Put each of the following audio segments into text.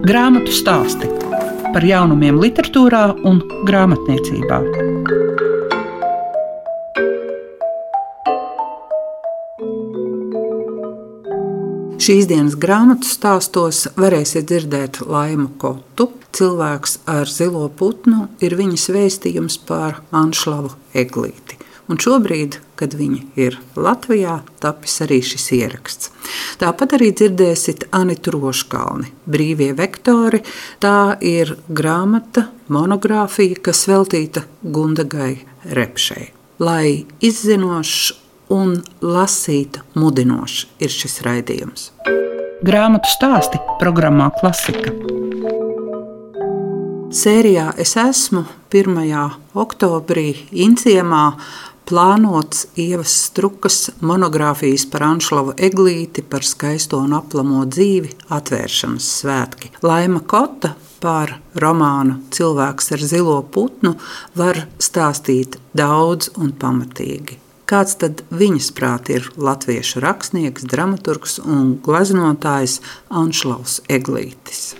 Grāmatu stāsti par jaunumiem, literatūrā un grāmatniecībā. Šīs dienas grāmatu stāstos varēsiet dzirdēt Laimu Kotu. Cilvēks ar zilo putnu ir viņas vēstījums par Anšlavu Eglīti. Un šobrīd, kad viņi ir Latvijā, tapis arī šis ieraksts. Tāpat arī dzirdēsiet Anitu Roškalni, brīvie vektori. Tā ir grāmata, monogrāfija, kas veltīta Gundagai Repšai. Lai izzinošs un lasīta mudinoši ir šis raidījums. Grāmatu stāsti programmā Klasika. Sērijā es esmu 1. oktobrī Inciemā plānots Ievas Strukas monogrāfijas par Anšlavu Eglīti par skaisto un aplamo dzīvi atvēršanas svētki. Laima Kota par romānu Cilvēks ar zilo putnu var stāstīt daudz un pamatīgi. Kāds tad viņas prāt ir latviešu rakstnieks, dramaturgs un glaznotājs Anšlaus Eglītis?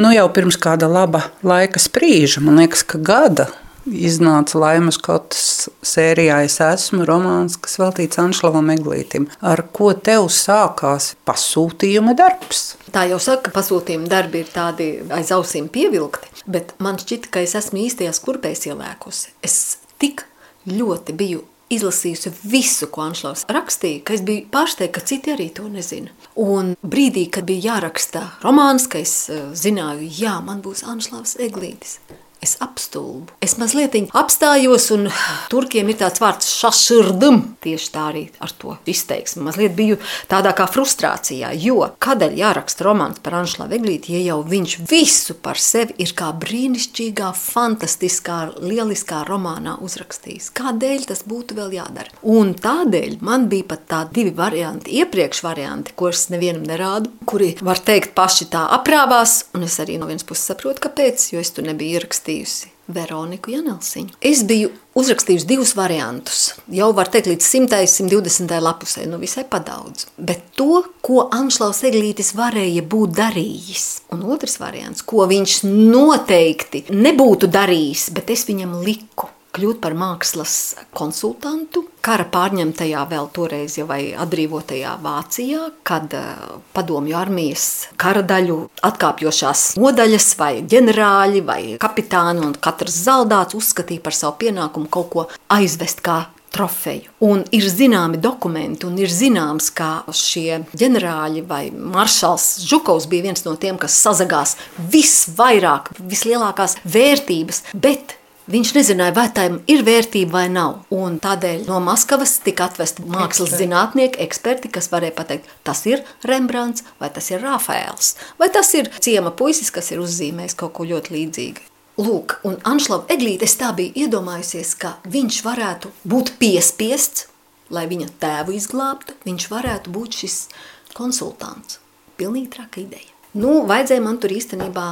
Nu jau pirms kāda laba laika sprīža, man liekas, ka gada iznāca Laimas Kotas sērijā Es esmu romāns, kas veltīts Anšlavam Eglītim. Ar ko tev sākās pasūtījuma darbs? Tā jau saka, ka pasūtījuma darbi ir tādi aiz ausīm pievilkti, bet man šķita, ka es esmu īstajās kurpēs ielēkusi. Es tik ļoti biju izlasījusi visu, ko Anšlaus rakstīja, ka es biju pārsteigta, ka citi arī to nezina. Un brīdī, kad bija jāraksta romāns, ka es uh, zināju, jā, man būs Anšlaus Eglītis. Es apstulbu. Es mazliet apstājos, un turkiem ir tāds vārds šaširdam. Tieši tā arī ar to izteiksmi. Mazliet biju tādā kā frustrācijā, jo kādēļ jāraksta romāns par Anšlā Veglīti, ja jau viņš visu par sevi ir kā brīnišķīgā, fantastiskā, lieliskā romānā uzrakstījis. Kādēļ tas būtu vēl jādara? Un tādēļ man bija pat tādi divi varianti, iepriekš varianti, ko es nevienam nerādu, kuri, var teikt, paši tā aprāvās, un es arī no vienas puses saprotu, kāpēc, jo es tur nebiju ierakstījis uzrakstījusi Veroniku Janelsiņu. Es biju uzrakstījusi divus variantus. Jau var teikt, līdz 100, 120 lapusē, nu visai padaudz. Bet to, ko Anšlaus Eglītis varēja būt darījis, un otrs variants, ko viņš noteikti nebūtu darījis, bet es viņam liku kļūt par mākslas konsultantu. Kara pārņemtajā vēl toreiz jau atbrīvotajā Vācijā, kad uh, padomju armijas kara daļu atkāpjošās nodaļas vai ģenerāļi vai kapitāni un katrs zaldāts uzskatīja par savu pienākumu kaut ko aizvest kā trofeju. Un ir zināmi dokumenti, un ir zināms, ka šie ģenerāļi vai maršals Žukovs bija viens no tiem, kas sazagās visvairāk, vislielākās vērtības, bet Viņš nezināja, vai tam ir vērtība vai nav. Un tādēļ no Maskavas tika atvesti mākslas zinātnieki, eksperti, kas varēja pateikt, tas ir Rembrandts, vai tas ir Rafaels, vai tas ir ciema puisis, kas ir uzzīmējis kaut ko ļoti līdzīgu. Lūk, un Anšlava Eglītes tā bija iedomājusies, ka viņš varētu būt piespiests, lai viņa tēvu izglābtu, viņš varētu būt šis konsultants. Pilnīgi traka ideja. Nu, vajadzēja man tur īstenībā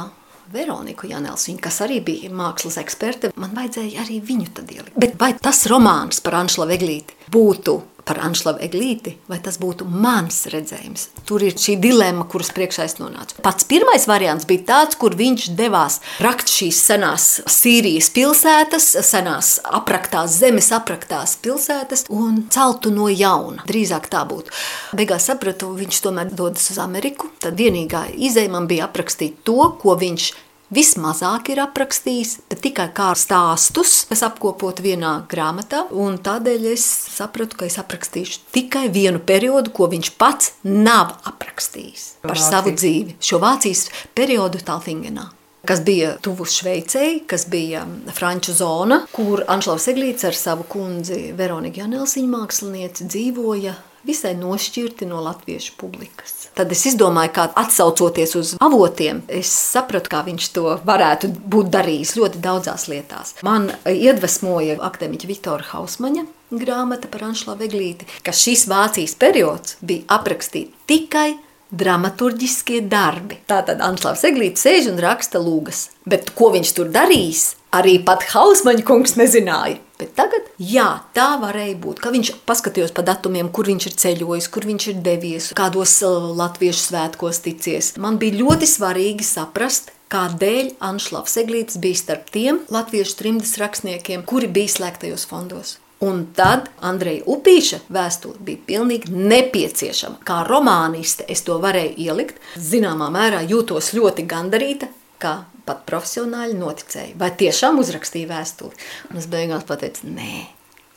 Veroniku Janelsiņu, kas arī bija mākslas eksperte, man vajadzēja arī viņu tad ielikt. Bet vai tas romāns par Anšlavu Eglīti būtu par Anšlavu Eglīti, vai tas būtu mans redzējums? Tur ir šī dilemma, kuras priekšā es nonācu. Pats pirmais variants bija tāds, kur viņš devās rakt šīs senās Sīrijas pilsētas, senās apraktās zemes apraktās pilsētas un celtu no jauna. Drīzāk tā būtu. Beigās sapratu, viņš tomēr dodas uz Ameriku. Tad vienīgā izēja man bija aprakstīt to, ko viņš vismazāk ir aprakstījis, bet tikai kā stāstus, kas apkopot vienā grāmatā. Tādēļ es sapratu, ka es aprakstīšu tikai vienu periodu, ko viņš pats nav aprakstījis par Vācija. savu dzīvi. Šo Vācijas periodu Talfingenā kas bija tuvu Šveicei, kas bija Franču zona, kur Anšlaus Eglīts ar savu kundzi Veroniku Janelsiņu mākslinieci dzīvoja visai nošķirti no latviešu publikas. Tad es izdomāju, kā atsaucoties uz avotiem, es sapratu, kā viņš to varētu būt darījis ļoti daudzās lietās. Man iedvesmoja akadēmiķa Viktora Hausmaņa grāmata par Anšlavu Eglīti, ka šis Vācijas periods bija aprakstīts tikai dramaturgiskie darbi. Tātad Anšlavs Eglīts sēž un raksta lūgas. Bet ko viņš tur darīs, arī pat Hausmaņa kungs nezināja. Bet tagad Jā, tā varēja būt. Ka viņš paskatījās pa datumiem, kur viņš ir ceļojis, kur viņš ir devies, kādos uh, latviešu svētkos ticies. Man bija ļoti svarīgi saprast, kādēļ Anšlavs Eglītis bija starp tiem latviešu trimdas rakstniekiem, kuri bija slēgtajos fondos. Un tad Andreja Upīša vēstule bija pilnīgi nepieciešama. Kā romāniste es to varēju ielikt. Zināmā mērā jūtos ļoti gandarīta, ka pat profesionāļi noticēja. Vai tiešām uzrakstīja vēstuli? Un es beigās pateicu, nē,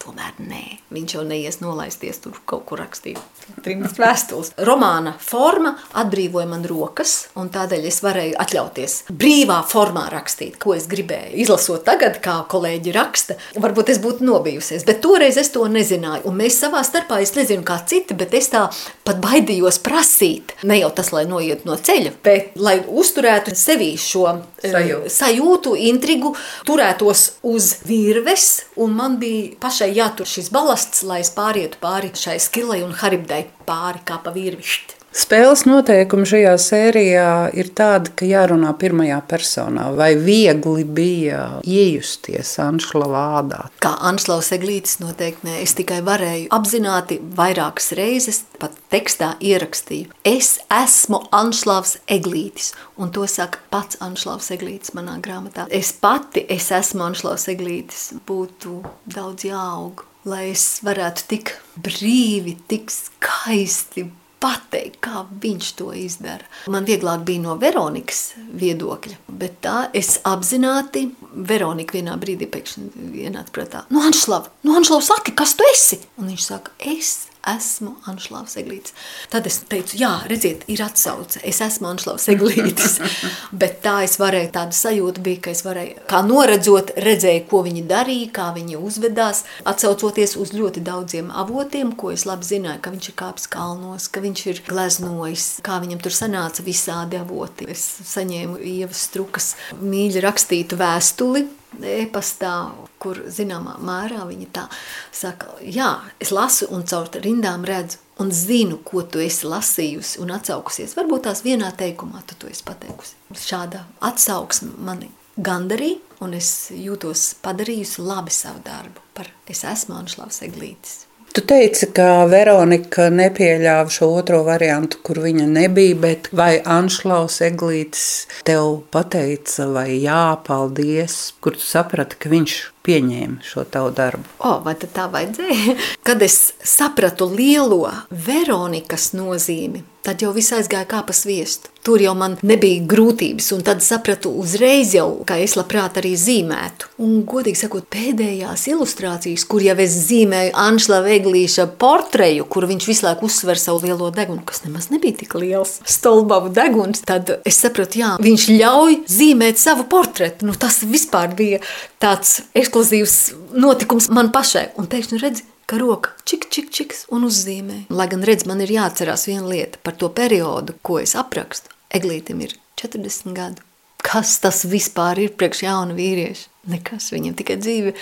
Tomēr nē, viņš jau neies nolaisties tur kaut kur rakstīt. Trimdas vēstules. Romāna forma atbrīvoja man rokas, un tādēļ es varēju atļauties brīvā formā rakstīt, ko es gribēju. Izlasot tagad, kā kolēģi raksta, varbūt es būtu nobijusies, bet toreiz es to nezināju. Un mēs savā starpā, es nezinu kā citi, bet es tā pat baidījos prasīt. Ne jau tas, lai noiet no ceļa, bet lai uzturētu sevī šo eh, sajūtu, sajūtu intrigu, turētos uz virves, un man bija pašai jātur šis balasts, lai es pārietu pāri šai skilai un haribdai pāri kā pa virvišķi. Spēles noteikumi šajā sērijā ir tādi, ka jārunā pirmajā personā. Vai viegli bija iejusties Anšla vārdā? Kā Anšlaus Eglītis noteikti nē. Es tikai varēju apzināti vairākas reizes, pat tekstā ierakstīju. Es esmu Anšlavs Eglītis, un to saka pats Anšlavs Eglītis manā grāmatā. Es pati, es esmu Anšlavs Eglītis, būtu daudz jāaug, lai es varētu tik brīvi, tik skaisti pateikt, kā viņš to izdara. Man vieglāk bija no Veronikas viedokļa, bet tā es apzināti, Veronika vienā brīdī pēkšņi ienāca prātā, nu Anšlav, nu Anšlav saki, kas tu esi? Un viņš saka, es esmu Anšlavs Eglītis. Tad es teicu, jā, redziet, ir atsauce, es esmu Anšlavs Eglītis. Bet tā es varēju, tāda sajūta bija, ka es varēju, kā noredzot, redzēju, ko viņi darīja, kā viņi uzvedās, atsaucoties uz ļoti daudziem avotiem, ko es labi zināju, ka viņš ir kāps kalnos, ka viņš ir gleznojis, kā viņam tur sanāca visādi avoti. Es saņēmu Ievas Strukas mīļi rakstītu vēstuli, e-pastā, kur zināmā mērā viņa tā saka, jā, es lasu un caur rindām redzu un zinu, ko tu esi lasījusi un atsaukusies. Varbūt tās vienā teikumā tu to esi pateikusi. Šāda atsauksme mani gandarīja, un es jūtos padarījusi labi savu darbu par es esmu Anšlavs Eglītis. Tu teici, ka Veronika nepieļāva šo otro variantu, kur viņa nebija, bet vai Anšlaus Eglītis tev pateica vai jā, paldies, kur tu saprati, ka viņš pieņēma šo tavu darbu. O, vai tā vajadzēja? Kad es sapratu lielo Veronikas nozīmi, tad jau viss aizgāja kā pa sviestu. Tur jau man nebija grūtības, un tad sapratu uzreiz jau, ka es labprāt arī zīmētu. Un, godīgi sakot, pēdējās ilustrācijas, kur jau es zīmēju Anšla Veglīša portreju, kur viņš visu laiku uzsver savu lielo degunu, kas nemaz nebija tik liels, stolbavu deguns, tad es sapratu, jā, viņš ļauj zīmēt savu portretu. Nu, tas vispār bija tāds ekskluzīvs notikums man pašai. Un pēkšņi redzi, ka roka čik, čik, čiks un uzzīmē. Lai gan redz, man ir jāatcerās viena lieta par to periodu, ko es aprakstu. Eglītim ir 40 gadu. Kas tas vispār ir priekš jauna vīrieša? Nekas, viņam tikai dzīve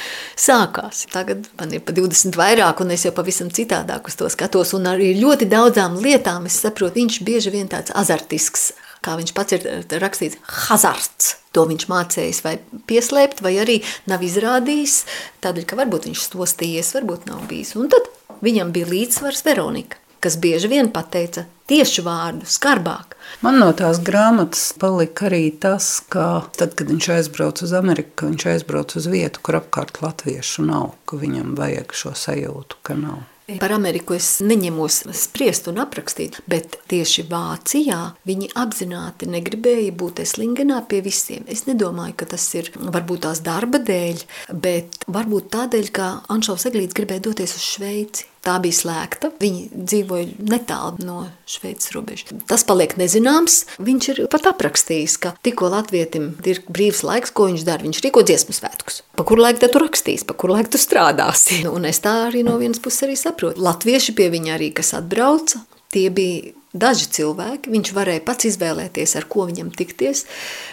sākās. Tagad man ir pa 20 vairāk, un es jau pavisam citādāk uz to skatos. Un arī ļoti daudzām lietām es saprotu, viņš bieži vien tāds azartisks, kā viņš pats ir rakstīts, hazards. To viņš mācījis vai pieslēpt, vai arī nav izrādījis, tādēļ, ka varbūt viņš stostījies, varbūt nav bijis. Un tad viņam bija līdzsvars Veronika, kas bieži vien pateica tiešu vārdu, skarbāk. Man no tās grāmatas palika arī tas, ka tad, kad viņš aizbrauca uz Ameriku, viņš aizbrauca uz vietu, kur apkārt latviešu nav, ka viņam vajag šo sajūtu, ka nav. Par Ameriku es neņemos spriest un aprakstīt, bet tieši Vācijā viņi apzināti negribēja būt eslingenā pie visiem. Es nedomāju, ka tas ir varbūt tās darba dēļ, bet varbūt tādēļ, ka Anšaus Eglīts gribēja doties uz Šveici. Tā bija slēgta. Viņi dzīvoja netālu no Šveices robežas. Tas paliek nezināms. Viņš ir pat aprakstījis, ka tikko Latvijam ir brīvs laiks, ko viņš dara. Viņš rīko dziesmu svētkus. Pa kuru laiku tu rakstīsi, pa kuru laiku tu strādāsi. Un es tā arī no vienas puses arī saprotu. Latvieši pie viņa arī, kas atbrauca, tie bija daži cilvēki. Viņš varēja pats izvēlēties, ar ko viņam tikties.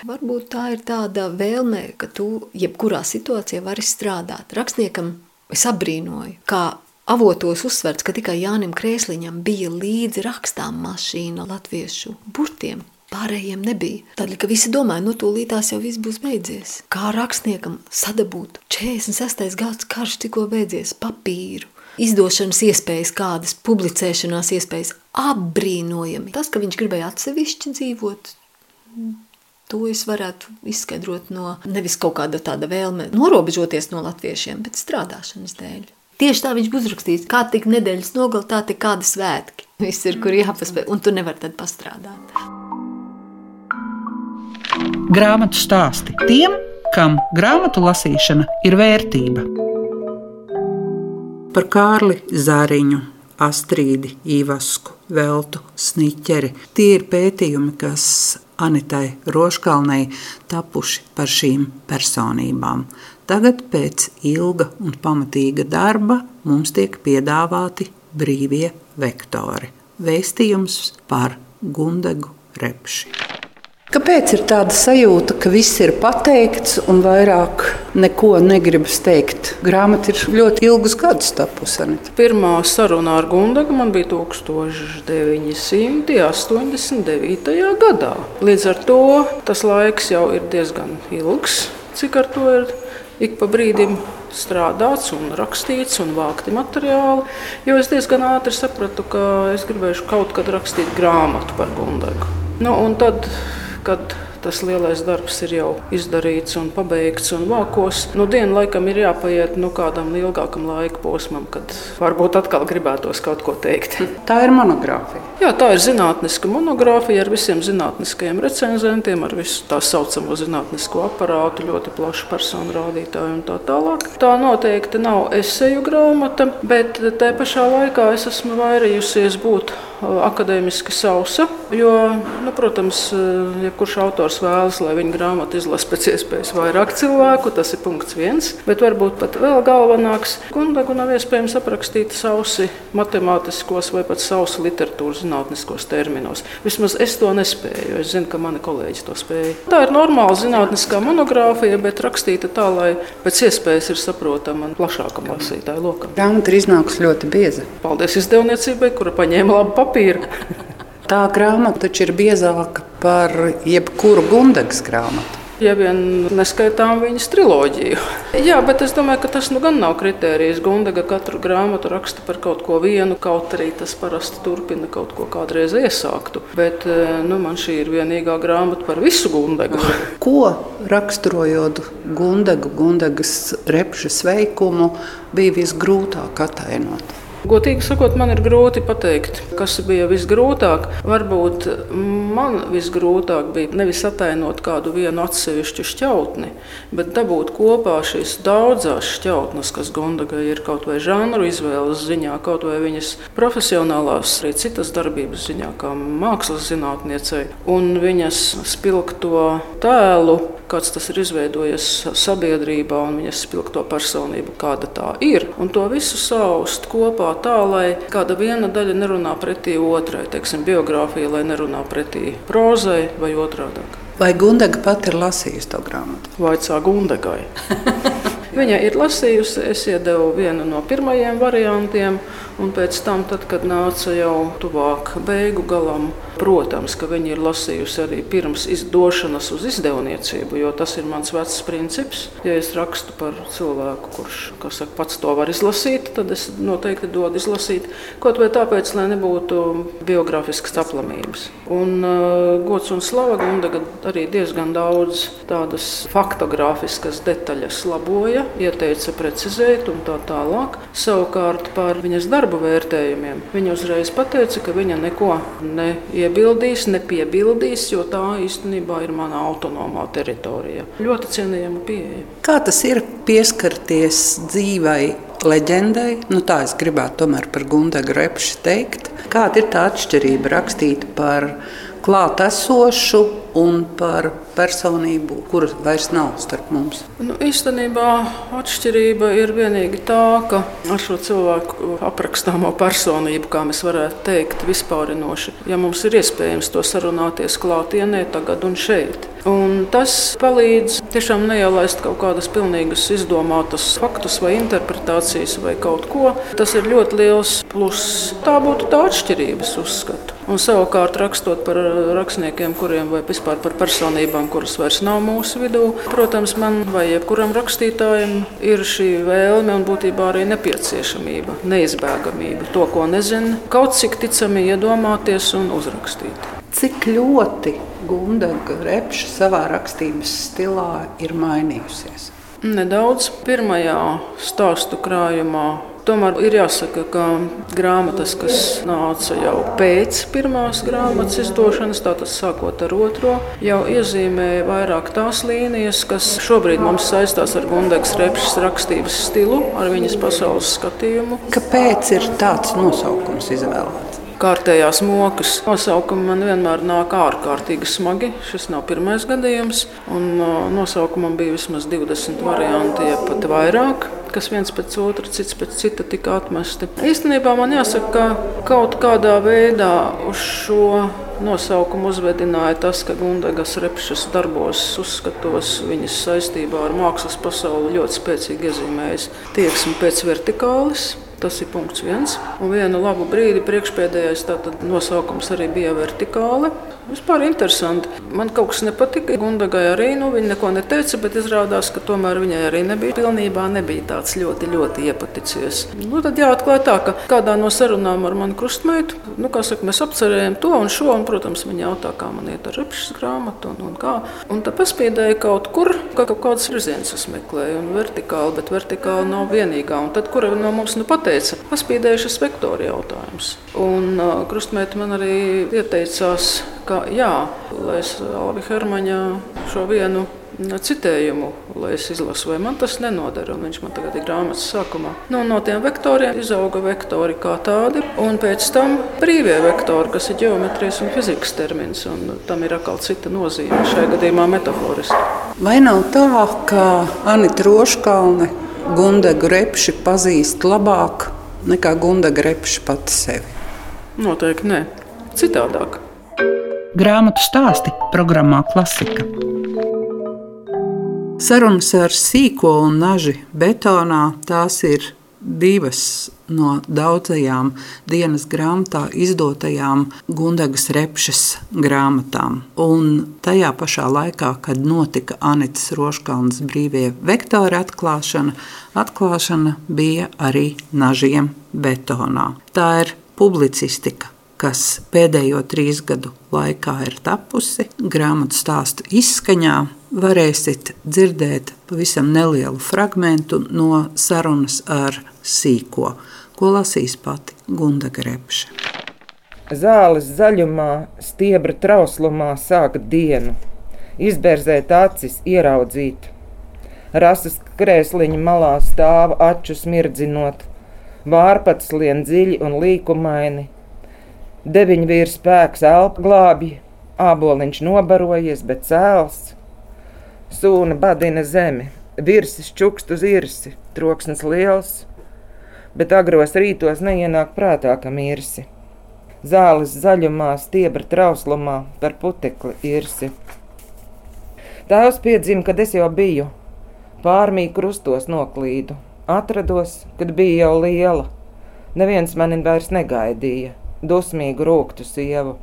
Varbūt tā ir tāda vēlme, ka tu jebkurā situācijā vari strādāt. Rakstniekam es apbrīnoju, kā Avotos uzsverts, ka tikai Jānim Krēsliņam bija līdzi rakstām mašīna latviešu burtiem. Pārējiem nebija. Tādēļ, ka visi domāja, nu, tūlītās jau viss būs beidzies. Kā rakstniekam sadabūt 46. gads karš tikko beidzies papīru. Izdošanas iespējas, kādas publicēšanās iespējas, apbrīnojami. Tas, ka viņš gribēja atsevišķi dzīvot, To es varētu izskaidrot no nevis kaut kāda tāda vēlme norobežoties no latviešiem, bet strādāšanas dēļ. Tieši tā viņš būs uzrakstījis, kā tik nedēļas nogalē, tā tik kāda svētki. Viss ir, kur jāpaspēj, un tu nevari tad pastrādāt. Grāmatu stāsti tiem, kam grāmatu lasīšana ir vērtība. Par Kārli Zāriņu, Astrīdi, Īvasku, Veltu, Sniķeri. Tie ir pētījumi, kas Anitai Roškalnei tapuši par šīm personībām. Tagad pēc ilga un pamatīga darba mums tiek piedāvāti brīvie vektori. Vēstījums par Gundegu repši. Kāpēc ir tāda sajūta, ka viss ir pateikts un vairāk neko negribas teikt? Grāmata ir ļoti ilgus gadus tapusi. Pirmā saruna ar Gundagu man bija 1989. gadā. Līdz ar to tas laiks jau ir diezgan ilgs, cik ar to ir ik pa brīdim strādāts, un rakstīts, un vākti materiāli. Jo es diezgan ātri sapratu, ka es gribēšu kaut kad rakstīt grāmatu par Gundagu. Nu, tad kad tas lielais darbs ir jau izdarīts un pabeigts un vākos. Nu, diena laikam ir jāpaiet nu, kādam ilgākam laika posmam, kad varbūt atkal gribētos kaut ko teikt. Tā ir monogrāfija. Jā, tā ir zinātniska monogrāfija ar visiem zinātniskajiem recenzentiem, ar visu tā saucamo zinātnisko aparātu, ļoti plašu personu rādītāju un tā tālāk. Tā noteikti nav eseju grāmata, bet te pašā laikā es esmu vairījusies būt akadēmiski sausa. Jo, nu, protams, jebkurš autors vēlas, lai viņa grāmatu izlasa pēc iespējas vairāk cilvēku. Tas ir punkts viens. Bet varbūt pat vēl galvenāks. Gundagu nav iespējams aprakstīt sausi matemātiskos vai pat sausi literatūras zinātniskos terminos. Vismaz es to nespēju. Es zinu, ka mani kolēģi to spēja. Tā ir normāla zinātniskā monogrāfija, bet rakstīta tā, lai pēc iespējas ir saprotama plašākam lasītāju lokam. Grāmata ir iznākusi ļoti bieza. Paldies izdevniecībai, kura paņēma labu papīru papīra. Tā grāmata taču ir biezāka par jebkuru Gundagas grāmatu. Ja vien neskaitām viņas triloģiju. Jā, bet es domāju, ka tas nu gan nav kritērijs. Gundaga katru grāmatu raksta par kaut ko vienu, kaut arī tas parasti turpina kaut ko kādreiz iesāktu. Bet eh, nu, man šī ir vienīgā grāmata par visu Gundagu. Ko raksturojot Gundagu, Gundagas repšas veikumu, bija visgrūtāk atainot? Godīgi sakot, man ir grūti pateikt, kas bija visgrūtāk. Varbūt man visgrūtāk bija nevis atainot kādu vienu atsevišķu šķautni, bet dabūt kopā šīs daudzas šķautnes, kas Gondagai ir kaut vai žanru izvēles ziņā, kaut vai viņas profesionālās, arī citas darbības ziņā, kā mākslas zinātniecei, un viņas spilgto tēlu kāds tas ir izveidojies sabiedrībā un viņas spilgto personību, kāda tā ir. Un to visu saust kopā tā, lai kāda viena daļa nerunā pretī otrai, teiksim, biogrāfija, lai nerunā pretī prozai vai otrādi. Vai Gundaga pati ir lasījusi to grāmatu? Vaicā Gundagai. Viņa ir lasījusi, es iedevu vienu no pirmajiem variantiem, un pēc tam, tad, kad nāca jau tuvāk beigu galam, protams, ka viņa ir lasījusi arī pirms izdošanas uz izdevniecību, jo tas ir mans vecs princips. Ja es rakstu par cilvēku, kurš saka, pats to var izlasīt, tad es noteikti dodu izlasīt, kaut vai tāpēc, lai nebūtu biogrāfiskas aplamības. Un uh, gods un slava Gundaga arī diezgan daudz tādas faktogrāfiskas detaļas laboja ja, ieteica precizēt un tā tālāk. Savukārt par viņas darbu vērtējumiem viņa uzreiz pateica, ka viņa neko neiebildīs, nepiebildīs, jo tā īstenībā ir mana autonomā teritorija. Ļoti cienījama pieeja. Kā tas ir pieskarties dzīvai? Leģendai, nu tā es gribētu tomēr par Gundagu Repšu teikt. Kāda ir tā atšķirība rakstīt par klātesošu un par personību, kuras vairs nav starp mums. Nu, īstenībā atšķirība ir vienīgi tā, ka ar šo cilvēku aprakstāmo personību, kā mēs varētu teikt, vispārinoši, ja mums ir iespējams to sarunāties klātienē, tagad un šeit. Un tas palīdz tiešām neielaist kaut kādas pilnīgas izdomātas faktus vai interpretācijas vai kaut ko. Tas ir ļoti liels pluss. Tā būtu tā atšķirības uzskatu. Un savukārt rakstot par rakstniekiem, kuriem vai vispār par personībām, kuras vairs nav mūsu vidū, protams, man vai jebkuram rakstītājam ir šī vēlme un būtībā arī nepieciešamība, neizbēgamība. To, ko nezinu, kaut cik ticami iedomāties un uzrakstīt. Cik ļoti Gundaga repša savā rakstības stilā ir mainījusies? Nedaudz pirmajā stāstu krājumā Tomēr ir jāsaka, ka grāmatas, kas nāca jau pēc pirmās grāmatas izdošanas, tātad sākot ar otro, jau iezīmēja vairāk tās līnijas, kas šobrīd mums saistās ar Gundegas repšas rakstības stilu, ar viņas pasaules skatījumu. Kāpēc ir tāds nosaukums izvēlēts? Kārtējās mokas. Nosaukumi man vienmēr nāk ārkārtīgi smagi. Šis nav pirmais gadījums. Un, nosaukumam bija vismaz 20 varianti, ja pat vairāk kas viens pēc otra, cits pēc cita tika atmesti. Īstenībā man jāsaka, ka kaut kādā veidā uz šo nosaukumu uzvedināja tas, ka Gundagas repšas darbos, uzskatos viņas saistībā ar mākslas pasauli ļoti spēcīgi iezīmējas tieksmi pēc vertikālis. Tas ir punkts viens. Un vienu labu brīdi priekšpēdējais nosaukums arī bija vertikāli. Vispār interesanti. Man kaut kas nepatika. Gundagai arī nu, viņa neko neteica, bet izrādās, ka tomēr viņai arī nebija pilnībā nebija tāds ļoti, ļoti iepaticies. Nu, tad jāatklāj tā, ka kādā no sarunām ar mani krustmeitu, nu, kā saka, mēs apcerējām to un šo, un, protams, viņa jautā, kā man iet ar repšas grāmatu un, un kā. Un tad paspīdēja kaut kur, ka kaut kādas virziens es meklēju, un vertikāli, bet vertikāli nav vienīgā. Un tad, kura no mums nu pateica, paspīdēja šis vektori jautājums. Un uh, krustmeita man arī ieteicās, ka jā, lai es Alvi Hermaņa šo vienu citējumu, lai es izlasu, vai man tas nenodara. Viņš man tagad ir grāmatas sākumā. Nu, no tiem vektoriem izauga vektori kā tādi, un pēc tam brīvie vektori, kas ir geometrijas un fizikas termins, un tam ir atkal cita nozīme, šajā gadījumā metaforiski. Vai nav tā, ka Anita Roškalne Gundagu repši pazīst labāk nekā Gundaga repši pati sevi? Noteikti nē, citādāk. Grāmatu stāsti programmā Klasika. Sarunas ar sīko un naži betonā tās ir divas no daudzajām dienas grāmatā izdotajām Gundagas repšas grāmatām. Un tajā pašā laikā, kad notika Anitas Roškalnas brīvie vektori atklāšana, atklāšana bija arī nažiem betonā. Tā ir publicistika kas pēdējo trīs gadu laikā ir tapusi. Grāmatu stāstu izskaņā varēsiet dzirdēt pavisam nelielu fragment no sarunas ar sīko, ko lasīs pati Gunda Grepša. Zāles zaļumā, stiebra trauslumā sāk dienu, izbērzēt acis, ieraudzīt. Rasas krēsliņa malā stāv aču smirdzinot, vārpats lien dziļi un līkumaini, Deviņvīra spēks elpu glābj, āboliņš nobarojies, bet cēls. Sūna badina zemi, virsis čukst uz irsi, troksnis liels, bet agros rītos neienāk prātā, ka mirsi. Zāles zaļumā, stiebra trauslumā par putekli irsi. Tēvs piedzima, kad es jau biju, pārmī krustos noklīdu, atrados, kad bija jau liela. Neviens mani vairs negaidīja dusmīgu rūktu sievu.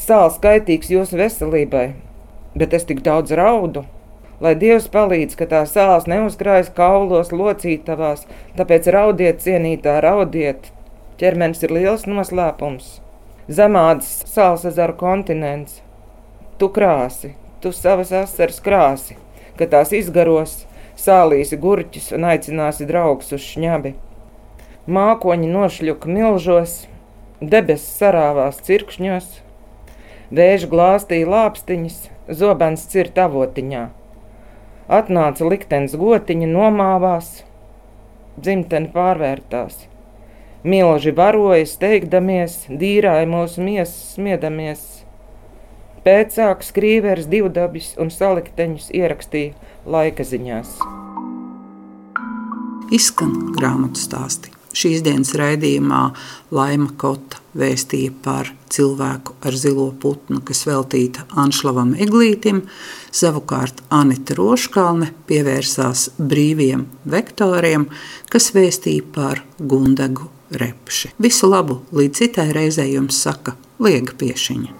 Sāls kaitīgs jūsu veselībai, bet es tik daudz raudu. Lai Dievs palīdz, ka tā sāls neuzkrājas kaulos, locītavās, tāpēc raudiet, cienītā, raudiet. Ķermenis ir liels noslēpums. Zemādas sāls ezeru kontinents. Tu krāsi, tu savas asaras krāsi, kad tās izgaros, sālīsi gurķus un aicināsi draugus uz šņabi. Mākoņi nošļuka milžos, Debesis sarāvās cirkšņos, vēža glāstīja lāpstiņas, zobens cirta avotiņā. Atnāca liktenis gotiņa, nomāvās, dzimteni pārvērtās. Milži baroja, steigdamies, dīrāja mūsu miesas, smiedamies. Pēcāk skrīveris divdabis un salikteņus ierakstīja laika ziņās. Izskan grāmatu stāstī. Šīs dienas raidījumā Laima Kota vēstīja par cilvēku ar zilo putnu, kas veltīta Anšlavam Eglītim. Savukārt Anita Roškalne pievērsās brīviem vektoriem, kas vēstīja par Gundegu Repši. Visu labu, līdz citai reizei jums saka Liega Piešiņa.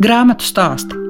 Grāmatu stāsti